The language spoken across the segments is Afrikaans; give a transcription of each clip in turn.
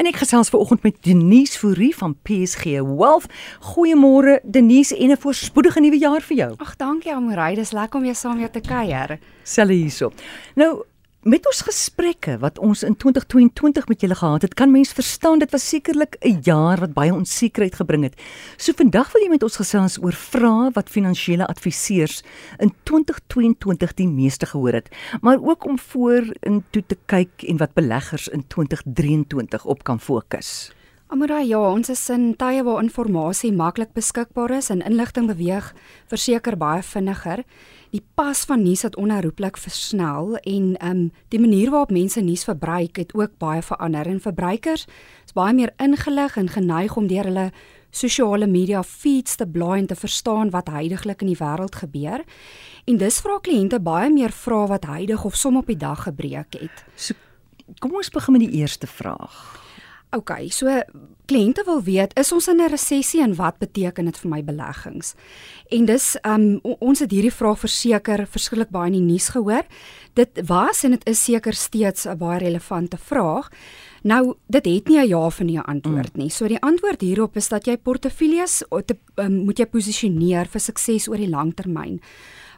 En ek gesels ver oggend met Denise Fourie van PSG Wealth. Goeiemôre Denise en 'n voorspoedige nuwe jaar vir jou. Ag, dankie Amorey, dis lekker om jou saam jou te kuier. Selle hierso. Nou, met ons gesprekke wat ons in 2022 met julle gehad het, kan mens verstaan dit was sekerlik 'n jaar wat baie onsekerheid gebring het. So vandag wil jy met ons gesels oor vrae wat finansiële adviseurs in 2022 die meeste gehoor het, maar ook om vorentoe te kyk en wat beleggers in 2023 op kan fokus. Amora, ja, ons is in tye waar inligting maklik beskikbaar is en inligting beweeg verseker baie vinniger die pas van nuus het onherroepelik versnel en ehm um, die manier waarop mense nuus verbruik het ook baie verander en verbruikers is baie meer ingelig en geneig om deur hulle sosiale media feeds te blaai en te verstaan wat heidaglik in die wêreld gebeur. En dis vra kliënte baie meer vrae wat heidig of som op die dag gebreek het. So kom ons begin met die eerste vraag. OK, so kliënte wil weet, is ons in 'n resessie en wat beteken dit vir my beleggings? En dis um ons het hierdie vraag verseker verskriklik baie in die nuus gehoor. Dit was en dit is seker steeds 'n baie relevante vraag. Nou, dit het nie 'n ja of nee antwoord nie. So die antwoord hierop is dat jy portefeuilles um, moet jy posisioneer vir sukses oor die lang termyn.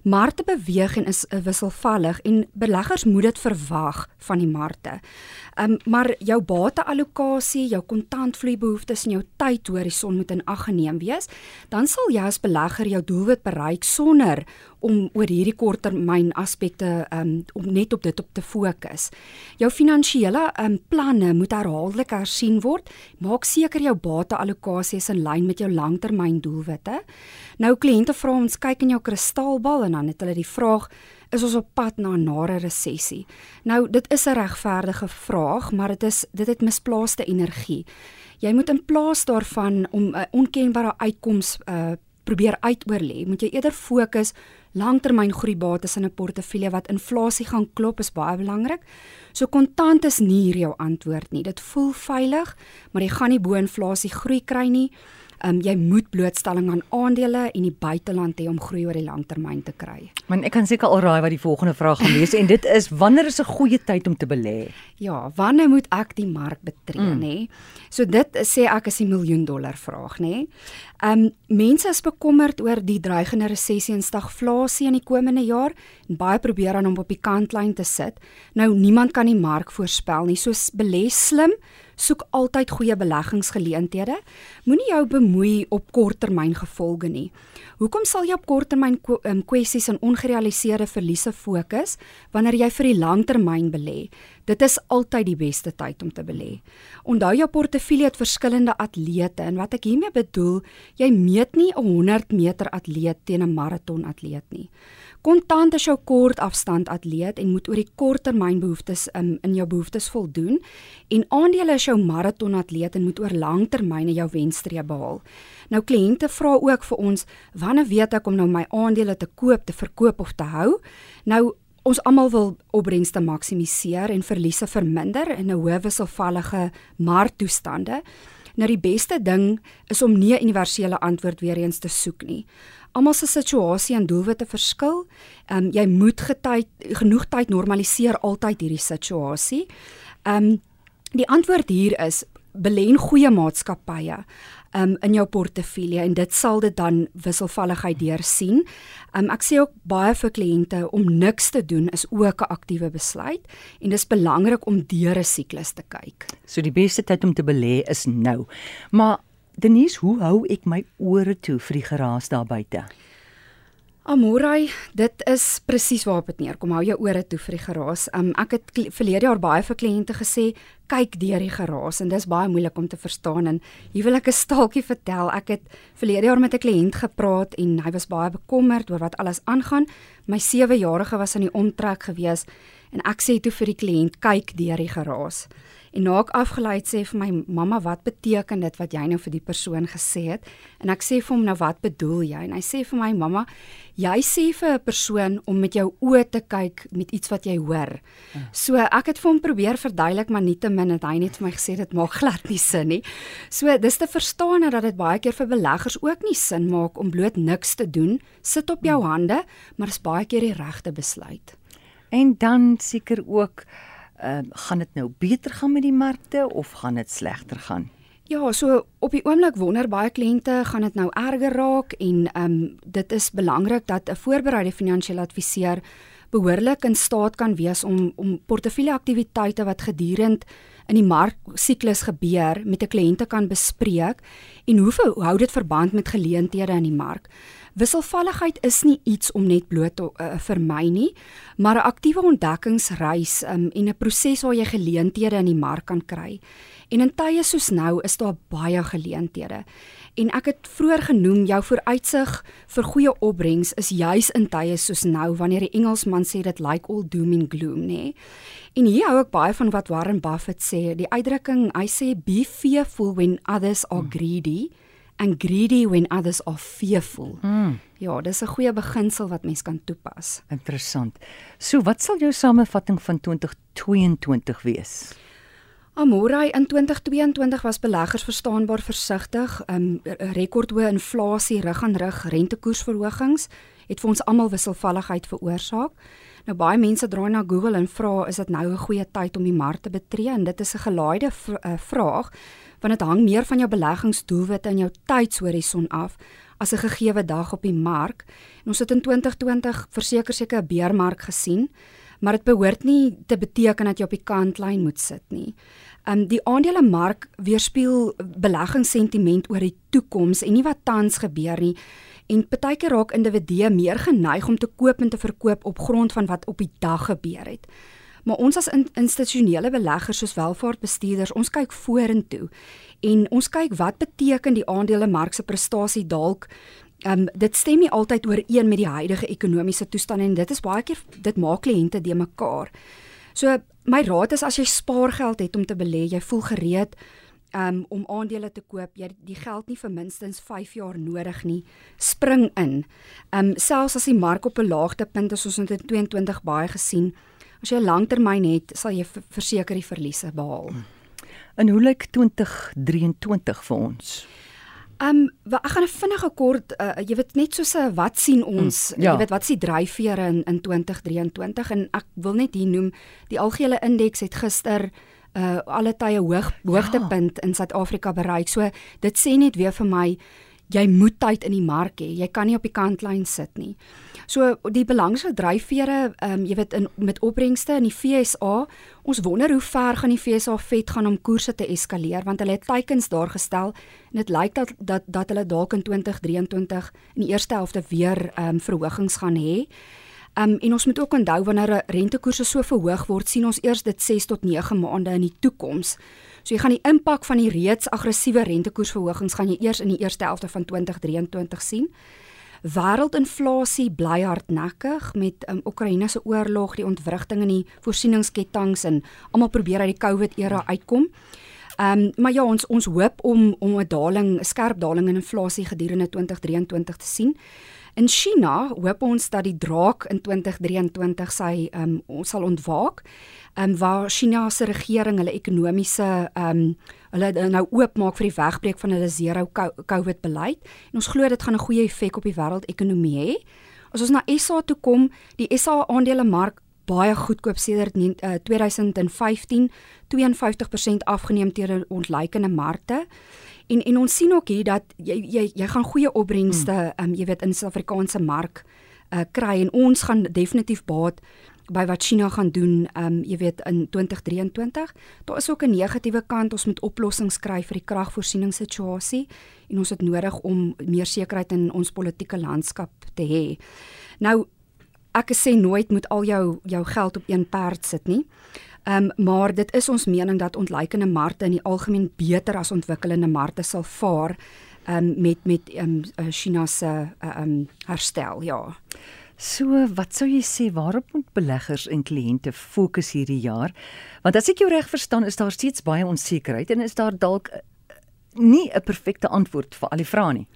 Markte beweeg en is wisselvallig en beleggers moet dit verwag van die markte. Um, maar jou bateallokasie, jou kontantvloeibehoeftes en jou tydhorison moet in ag geneem wees, dan sal jy as belegger jou doelwit bereik sonder om oor hierdie korttermyn aspekte um, om net op dit op te fokus. Jou finansiële um, planne moet herhaaldelik hersien word. Maak seker jou bateallokasie is in lyn met jou langtermyn doelwitte. Nou kliënte vra ons kyk in jou kristalbal en dan het hulle die vraag is ons op pad na 'n nare resessie. Nou dit is 'n regverdige vraag, maar dit is dit het misplaaste energie. Jy moet in plaas daarvan om 'n uh, onkenbare uitkoms uh probeer uitoorlê, moet jy eerder fokus langtermyn groeibates in 'n portefeulje wat inflasie gaan klop is baie belangrik. So kontant is nie hier jou antwoord nie. Dit voel veilig, maar jy gaan nie bo inflasie groei kry nie um, jy moet blootstelling aan aandele en die buiteland hê om groei oor die lang termyn te kry. Man, ek kan seker al raai wat die volgende vraag gaan wees en dit is wanneer is 'n goeie tyd om te belê? Ja, wanneer moet ek die mark betree, mm. nê? So dit sê ek is die miljoen dollar vraag, nê? Um, mense is bekommerd oor die dreigende resessie en stagflasie in die komende jaar en baie probeer aan om op die kantlyn te sit. Nou niemand kan die mark voorspel nie. So belê slim soek altyd goeie beleggingsgeleenthede. Moenie jou bemoei op korttermyn gevolge nie. Hoekom sal jy op korttermyn ehm, kwessies en ongerealiseerde verliese fokus wanneer jy vir die langtermyn belê? Dit is altyd die beste tyd om te belê. Onthou jou portefeulje het verskillende atlete en wat ek hiermee bedoel, jy meet nie 'n 100 meter atleet teen 'n maraton atleet nie. Kontant is jou kort afstand atleet en moet oor die korttermyn behoeftes um, in jou behoeftes voldoen en aandele is jou maraton atleet en moet oor langtermyn jou wenstreep behaal. Nou kliënte vra ook vir ons, wanneer weet ek om nou my aandele te koop, te verkoop of te hou? Nou ons almal wil opbrengste maksimiseer en verliese verminder in 'n hoë wisselvallige marktoestande. Nou die beste ding is om nie 'n universele antwoord weer eens te soek nie. Almal se situasie en doelwitte verskil. Ehm um, jy moet getyd genoeg tyd normaliseer altyd hierdie situasie. Ehm um, die antwoord hier is belê in goeie maatskappye um, in jou portefeulje en dit sal dit dan wisselvalligheid deursien. Um, ek sê ook baie vir kliënte om niks te doen is ook 'n aktiewe besluit en dis belangrik om deur 'n siklus te kyk. So die beste tyd om te belê is nou. Maar Denise, hoe hou ek my ore toe vir die geraas daar buite? Amorai, dit is presies waarop dit neerkom. Hou jou ore toe vir die geraas. Um, ek het verlede jaar baie vir kliënte gesê, kyk deur die geraas en dis baie moeilik om te verstaan en hier wil ek 'n staaltjie vertel. Ek het verlede jaar met 'n kliënt gepraat en hy was baie bekommerd oor wat alles aangaan. My 7-jarige was in die omtrek gewees en ek sê toe vir die kliënt, kyk deur die geraas. En na ek afgelei het sê vir my mamma wat beteken dit wat jy nou vir die persoon gesê het? En ek sê vir hom nou wat bedoel jy? En hy sê vir my mamma, jy sê vir 'n persoon om met jou oë te kyk met iets wat jy hoor. Ja. So ek het vir hom probeer verduidelik maar nietemin het hy net vir my gesê dit maak glad nie sin nie. So dis te verstaan dat dit baie keer vir beleggers ook nie sin maak om bloot niks te doen, sit op jou hande, maar is baie keer die regte besluit. En dan seker ook Ehm uh, gaan dit nou beter gaan met die markte of gaan dit slegter gaan? Ja, so op die oomblik wonder baie kliënte gaan dit nou erger raak en ehm um, dit is belangrik dat 'n voorbereide finansiële adviseur behoorlik in staat kan wees om om portefeuljeaktiwiteite wat gedurend in die marksiklus gebeur met 'n kliënte kan bespreek en hoe hou dit verband met geleenthede in die mark. Wisselvalligheid is nie iets om net bloot te uh, vermy nie, maar 'n aktiewe ontdekkingsreis um, en 'n proses waar jy geleenthede in die mark kan kry. En in tye soos nou is daar baie geleenthede. En ek het vroeër genoem jou vooruitsig vir goeie opbrengs is juis in tye soos nou wanneer die Engelsman sê dit like all doom and gloom, nê. En hier hou ek baie van wat Warren Buffett sê, die uitdrukking, hy sê be fearful when others are greedy. Hmm and greedy when others are fearful. Mm. Ja, dis 'n goeie beginsel wat mens kan toepas. Interessant. So, wat sal jou samevatting van 2022 wees? Amorai in 2022 was beleggers verstaanbaar versigtig. 'n um, Rekordhoë inflasie rig aan rig rentekoersverhogings het vir ons almal wisselvalligheid veroorsaak. Nou baie mense draai na Google en vra is dit nou 'n goeie tyd om die mark te betree en dit is 'n gelaaide v uh, vraag want dit hang meer van jou beleggingsdoelwitte en jou tydshorison af as 'n gegeewe dag op die mark. En ons het in 2020 verseker seker 'n beermark gesien, maar dit behoort nie te beteken dat jy op die kantlyn moet sit nie. Um die aandelemark weerspieël beleggingssentiment oor die toekoms en nie wat tans gebeur nie. En partykeer raak individue meer geneig om te koop en te verkoop op grond van wat op die dag gebeur het. Maar ons as in, institusionele beleggers soos welvaartbestuurders, ons kyk vorentoe en ons kyk wat beteken die aandelemark se prestasie dalk Ehm um, dit stem nie altyd ooreen met die huidige ekonomiese toestand en dit is baie keer dit maak kliënte de mekaar. So my raad is as jy spaargeld het om te belê, jy voel gereed um, om aandele te koop, jy die geld nie vir minstens 5 jaar nodig nie, spring in. Ehm um, selfs as die mark op 'n laagtepunt is, ons het in 22 baie gesien, As jy 'n langtermyn het, sal jy verseker die verliese behaal. En hoe lyk 2023 vir ons? Ehm um, ek gaan 'n vinnige kort uh, jy weet net soos 'n wat sien ons, mm, ja. jy weet wat is die dryfvere in in 2023 en ek wil net hier noem die algehele indeks het gister uh alle tye hoog hoogtepunt ja. in Suid-Afrika bereik. So dit sê net weer vir my jy moet tyd in die mark hê. Jy kan nie op die kantlyn sit nie. So die belangrikste dryfvere, ehm um, jy weet in met opbrengste in die FSA, ons wonder hoe ver gaan die FSA vet gaan om koerse te eskaleer want hulle het teikens daar gestel en dit lyk dat dat dat hulle dalk in 2023 in die eerste helfte weer ehm um, verhogings gaan hê. Um, en ons moet ook onthou wanneer rentekoerse so verhoog word, sien ons eers dit 6 tot 9 maande in die toekoms. So jy gaan die impak van die reeds aggressiewe rentekoersverhogings gaan jy eers in die eerste helfte van 2023 sien. Wêreldinflasie bly hardnekkig met um, Oekraïne se oorlog, die ontwrigting in die voorsieningsketTINGS en almal probeer uit die COVID era uitkom. Ehm um, maar ja, ons ons hoop om om 'n daling, 'n skerp daling in inflasie gedurende 2023 te sien. In China hoop ons dat die draak in 2023 sy ehm um, ons sal ontwaak um, waar China se regering hulle ekonomiese ehm um, hulle nou oopmaak vir die wegbreek van hulle zero COVID beleid en ons glo dit gaan 'n goeie effek op die wêreldekonomie hê. As ons na SA toe kom, die SA aandelemark baie goedkoop sedert uh, 2015 52% afgeneem teenoor ontleikende markte. En en ons sien ook hier dat jy jy jy gaan goeie opbrengste, hmm. um, jy weet in Suid-Afrikaanse mark uh, kry en ons gaan definitief baat by wat China gaan doen, ehm um, jy weet in 2023. Daar is ook 'n negatiewe kant, ons moet oplossings kry vir die kragvoorsieningssituasie en ons het nodig om meer sekerheid in ons politieke landskap te hê. Nou ek sê nooit moet al jou jou geld op een perd sit nie. Ehm um, maar dit is ons mening dat ontleikende markte in die algemeen beter as ontwikkelende markte sal vaar ehm um, met met ehm um, China se ehm um, herstel, ja. So, wat sou jy sê waarop moet beleggers en kliënte fokus hierdie jaar? Want as ek jou reg verstaan, is daar steeds baie onsekerheid en is daar dalk eh, nie 'n perfekte antwoord vir al die vrae nie.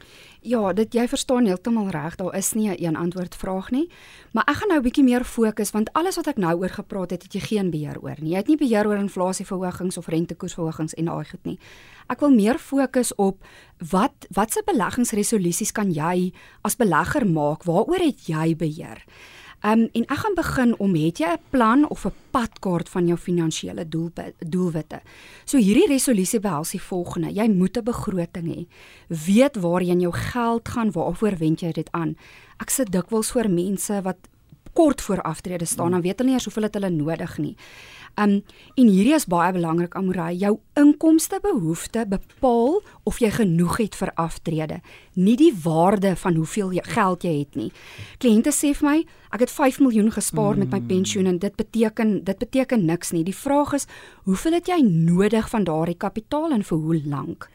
Ja, dit jy verstaan heeltemal reg, daar is nie 'n een antwoord vraag nie. Maar ek gaan nou 'n bietjie meer fokus want alles wat ek nou oor gepraat het, het jy geen beheer oor nie. Jy het nie beheer oor inflasieverhogings of rentekoersverhogings en daai goed nie. Ek wil meer fokus op wat watse beleggingsresolusies kan jy as belegger maak? Waaroor het jy beheer? Ehm um, en ek gaan begin om het jy 'n plan of 'n padkaart van jou finansiële doel doelwitte. So hierdie resolusie behels die volgende: jy moet 'n begroting hê. Weet waarheen jou geld gaan, waarvoor wend jy dit aan? Ek sit dikwels voor mense wat kort voor aftrede staan, dan weet hulle nie eers hoeveel het hulle nodig nie. Um en hierdie is baie belangrik Amorai, jou inkomste behoefte bepaal of jy genoeg het vir aftrede, nie die waarde van hoeveel jy geld jy het nie. Kliënte sê vir my, ek het 5 miljoen gespaar mm. met my mm. pensioen en dit beteken dit beteken niks nie. Die vraag is, hoeveel het jy nodig van daardie kapitaal en vir hoe lank?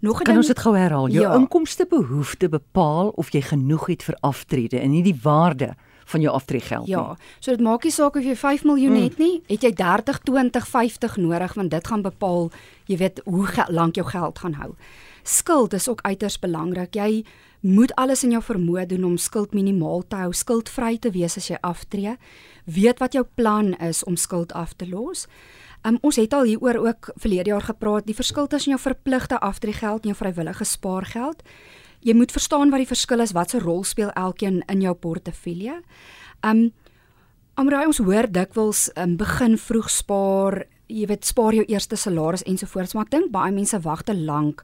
Nog kan ding, ons dit gou herhaal. Jou ja. inkomste behoefte bepaal of jy genoeg het vir aftrede en nie die waarde van jou aftreegeld nie. Ja. So dit maak nie saak of jy 5 miljoen mm. het nie, het jy 30, 20, 50 nodig want dit gaan bepaal jy weet hoe lank jou geld gaan hou. Skuld is ook uiters belangrik. Jy moet alles in jou vermoë doen om skuld minimaal te hou, skuldvry te wees as jy aftree. Weet wat jou plan is om skuld af te los. Um, ons het al hieroor ook verlede jaar gepraat, die verskil tussen jou verpligte aftreegeld en jou vrywillige spaargeld jy moet verstaan wat die verskil is, wat se rol speel elkeen in jou portefeulje. Um Amraai ons hoor dikwels um, begin vroeg spaar, jy weet spaar jou eerste salaris ensovoorts, maar ek dink baie mense wag te lank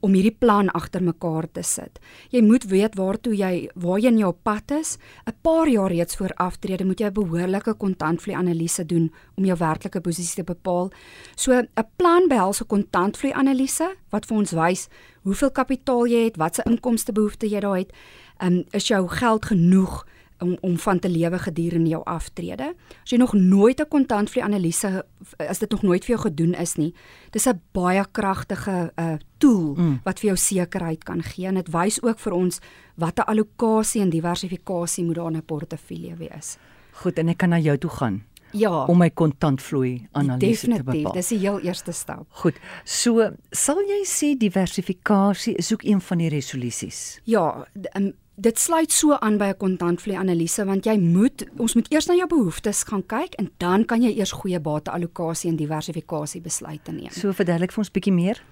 om hierdie plan agter mekaar te sit. Jy moet weet waartoe jy waarheen jy op pad is. 'n Paar jaar reeds voor aftrede moet jy 'n behoorlike kontantvloei analise doen om jou werklike posisie te bepaal. So 'n plan behels 'n kontantvloei analise wat vir ons wys hoeveel kapitaal jy het, watse inkomste behoefte jy daar het. Um, is jou geld genoeg? Om om van te lewe gedurende jou aftrede. As jy nog nooit 'n kontantvloei analise as dit nog nooit vir jou gedoen is nie, dis 'n baie kragtige uh tool mm. wat vir jou sekerheid kan gee en dit wys ook vir ons watter allocasie en diversifikasie moet daar in 'n portefeulje wees. Goed, en ek kan na jou toe gaan. Ja. om my kontantvloei analise te bepaal. Definitief, dis die heel eerste stap. Goed. So, sal jy sê diversifikasie is ook een van die resolusies? Ja, um, dit sluit so aan by 'n kontantvloei analise want jy moet ons moet eers na jou behoeftes gaan kyk en dan kan jy eers goeie bateallokasie en diversifikasie besluite neem. So verduidelik vir ons bietjie meer.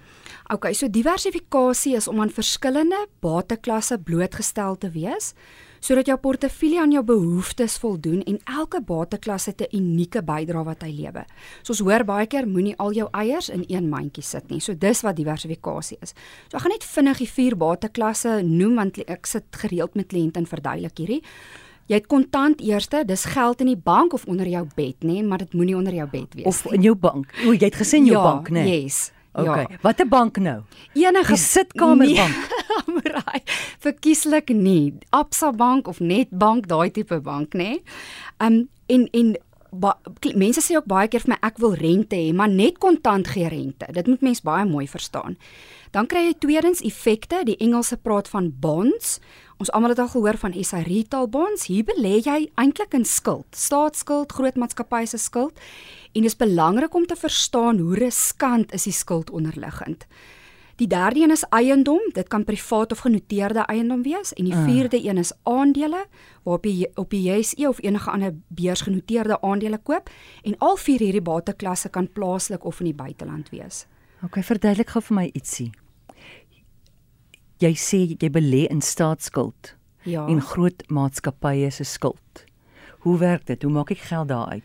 OK, so diversifikasie is om aan verskillende bateklasse blootgestel te wees sodat jou portefeulje aan jou behoeftes voldoen en elke bateklas het 'n unieke bydrae wat hy lewe. So ons hoor baie keer moenie al jou eiers in een mandjie sit nie. So dis wat diversifikasie is. So ek gaan net vinnig die vier bateklasse noem want ek sit gereeld met kliënte en verduidelik hierdie. Jy het kontant eerste, dis geld in die bank of onder jou bed, nê, nee, maar dit moenie onder jou bed wees of nie. Of in jou bank. O, jy het gesê in jou ja, bank, nê? Nee. Yes. Okay. Ja. Watter bank nou? Enige die sitkamerbank. Nee, verkieslik nie. Absa Bank of Netbank, daai tipe bank, nê? Nee. Um en en ba, mense sê ook baie keer vir my ek wil rente hê, maar net kontant gee rente. Dit moet mens baie mooi verstaan. Dan kry jy tweedens effekte, die Engelse praat van bonds. Ons almal het al gehoor van SA Retail Bonds. Hier belê jy eintlik in skuld, staatsskuld, groot maatskappye se skuld. En dit is belangrik om te verstaan hoe riskant is die skuld onderliggend. Die derde een is eiendom, dit kan privaat of genoteerde eiendom wees en die uh. vierde een is aandele waarop jy op die JSE of enige ander beurs genoteerde aandele koop en al vier hierdie bateklasse kan plaaslik of in die buiteland wees. OK, verduidelik gou vir my ietsie. Jy sê jy belê in staatsskuld. Ja. En groot maatskappye se skuld. Hoe werk dit? Hoe maak ek geld daaruit?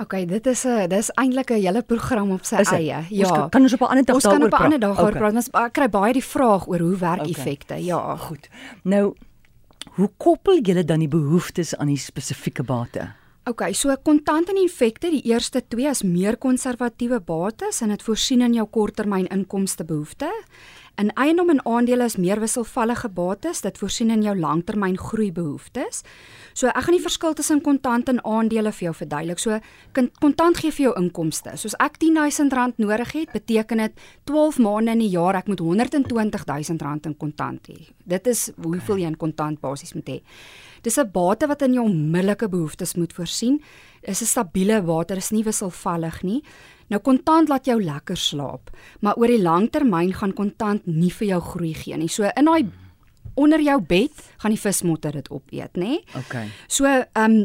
OK, dit is 'n dis eintlik 'n hele program op sy eie. Ja. Ons kan ons op 'n ander dag daaroor praat. Ons kan op 'n ander dag daaroor praat. Ons kry baie die vraag oor hoe werk okay. effekte. Ja, goed. Nou, hoe koppel jy dan die behoeftes aan die spesifieke bate? OK, so kontant en effekte, die eerste twee is meer konservatiewe bates en dit voorsien in jou korttermyn inkomste behoeftes. In eiendom en aandele is meer wisselvallige bates, dit voorsien in jou langtermyn groeibehoeftes. So ek gaan die verskil tussen kontant en aandele vir jou verduidelik. So kontant gee vir jou inkomste. Soos ek R10000 nodig het, beteken dit 12 maande in die jaar ek moet R120000 in kontant hê. Dit is hoeveel jy in kontant basies moet hê. Dis 'n bate wat in jou onmiddellike behoeftes moet voorsien. Is 'n stabiele bate, dis nie wisselvallig nie. Nou kontant laat jou lekker slaap, maar oor die lang termyn gaan kontant nie vir jou groei gee nie. So in daai onder jou bed gaan die vismotter dit opeet, nê? Okay. So ehm um,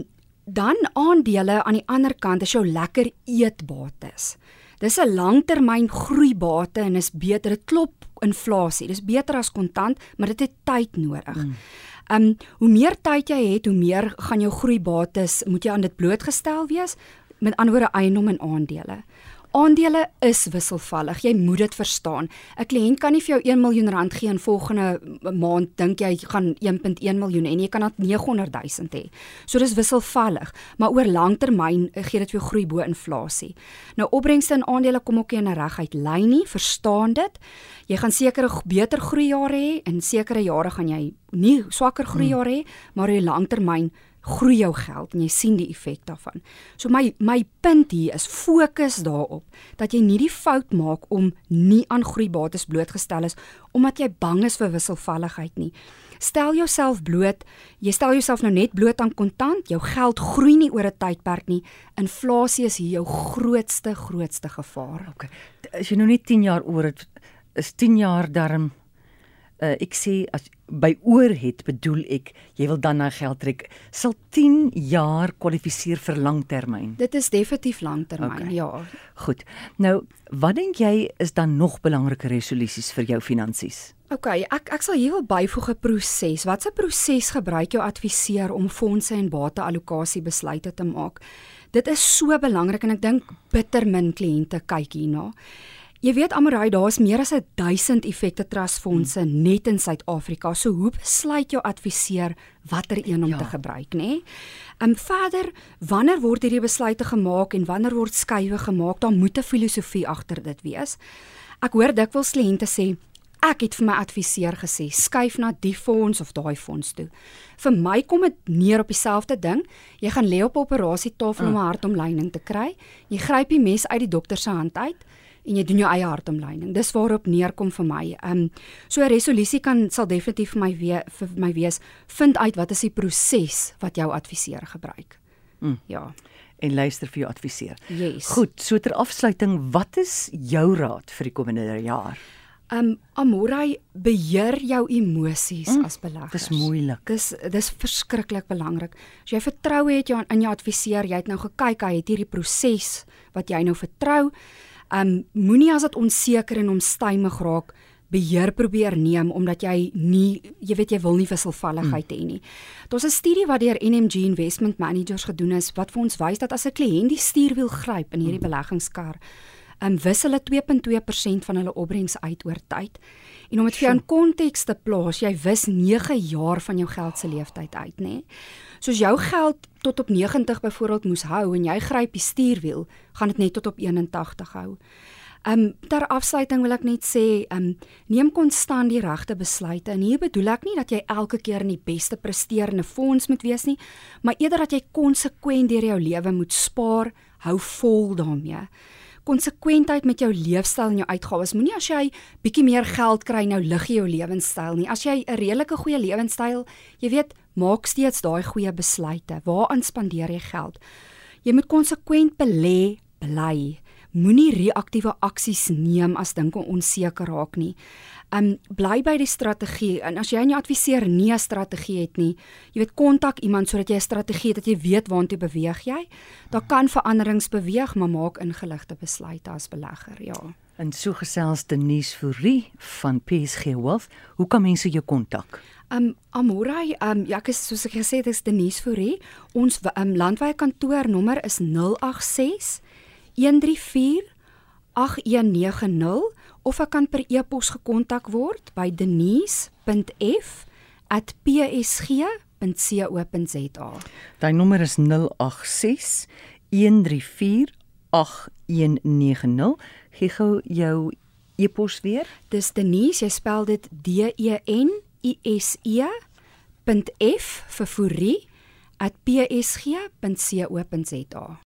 dan aandele aan die ander kant is jou lekker eetbates. Dis 'n langtermyn groeibate en is beter. Dit klop inflasie. Dis beter as kontant, maar dit het tyd nodig. Mm. Um hoe meer tyd jy het, hoe meer gaan jou groeibates moet jy aan dit blootgestel wees met ander woorde eiendom en aandele. Aandele is wisselvallig. Jy moet dit verstaan. 'n Kliënt kan nie vir jou 1 miljoen rand gee en volgende maand dink jy gaan 1.1 miljoen en jy kan dit 900 000 hê. So dis wisselvallig, maar oor langtermyn gee dit vir jou groei bo inflasie. Nou opbrengste in aandele kom ook nie in 'n reguit lyn nie, verstaan dit. Jy gaan sekere beter groeijare hê en sekere jare gaan jy nie swakker groeijare hê, maar oor langtermyn groei jou geld en jy sien die effek daarvan. So my my punt hier is fokus daarop dat jy nie die fout maak om nie aan groeibates blootgestel is omdat jy bang is vir wisselvalligheid nie. Stel jouself bloot, jy stel jouself nou net bloot aan kontant, jou geld groei nie oor 'n tydperk nie. Inflasie is hier jou grootste grootste gevaar. Okay. As jy nou net 10 jaar oor het, is 10 jaar darm uh, ek sê as by oor het bedoel ek jy wil dan na geld trek sal 10 jaar kwalifiseer vir langtermyn. Dit is definitief langtermyn okay. ja. Goed. Nou wat dink jy is dan nog belangrike resolusies vir jou finansies? OK ek ek sal hier wil byvoeg 'n proses. Watse proses gebruik jou adviseur om fondse en bateallokasie besluite te maak? Dit is so belangrik en ek dink bitter min kliënte kyk hierna Jy weet Amarai, daar's meer as 1000 effekte trustfondse hmm. net in Suid-Afrika. So hoe besluit jou adviseur watter een om ja. te gebruik, nê? Nee? Ehm verder, wanneer word hierdie besluite gemaak en wanneer word skuwe gemaak? Daar moet 'n filosofie agter dit wees. Ek hoor dikwels kliënte sê, ek het vir my adviseur gesê, skuif na die fonds of daai fonds toe. Vir my kom dit neer op dieselfde ding. Jy gaan lê op operasietafel mm. om 'n hartomleining te kry. Jy gryp die mes uit die dokter se hand uit en jy doen jou eie hartomleining. Dis waarop neerkom vir my. Ehm um, so 'n resolusie kan sal definitief vir my we, vir my wees vind uit wat is die proses wat jou adviseur gebruik. Mm. Ja. En luister vir jou adviseur. Yes. Goed, so ter afsluiting, wat is jou raad vir die komende jaar? Um Amorai beheer jou emosies mm, as beleggers. Dis moeilik. Dis dis verskriklik belangrik. As jy vertroue het jou in jou adviseur, jy het nou gekyk, hy het hierdie proses wat jy nou vertrou. Um moenie as dit onseker en onstuimig raak beheer probeer neem omdat jy nie jy weet jy wil nie wisselvalligheid hê nie. Daar's 'n studie wat deur NMG Investment Managers gedoen is wat vir ons wys dat as 'n kliënt die stuur wil gryp in hierdie beleggingskar, um wis hulle 2.2% van hulle opbrengs uit oor tyd. En om dit vir jou in konteks te plaas, jy wis 9 jaar van jou geld se lewensyd uit, nê? Soos jou geld tot op 90 byvoorbeeld moes hou en jy gryp die stuurwiel, gaan dit net tot op 81 hou. Um ter afsluiting wil ek net sê, um neem konstant die regte besluite. En hier bedoel ek nie dat jy elke keer in die beste presterende fonds moet wees nie, maar eerder dat jy konsekwent deur jou lewe moet spaar, hou vol daarmee konsekwentheid met jou leefstyl en jou uitgawes. Moenie as jy bietjie meer geld kry nou lig jy jou lewenstyl nie. As jy 'n redelike goeie lewenstyl, jy weet, maak steeds daai goeie besluite. Waaraan spandeer jy geld? Jy moet konsekwent belê, bly. Moenie reaktiewe aksies neem as dinge onseker raak nie. Um bly by die strategie en as jy nie adviseer nie 'n strategie het nie, jy weet kontak iemand sodat jy 'n strategie het dat jy weet waartoe beweeg jy. Daar kan veranderings beweeg, maar maak ingeligte besluite as belegger, ja. En so gesels Denise Fourie van PSG Wealth. Hoe kan mense jou kontak? Um Amorai, um ja, ek is soos ek gesê het, is Denise Fourie. Ons um landwyse kantoornommer is 086 134 8190 of ek kan per e-pos gekontak word by denise.f@psg.co.za. Daai nommer is 086 134 8190. Gee gou jou e-pos weer. Dis Denise, jy spel dit D E N S E .f vir Fourie @psg.co.za.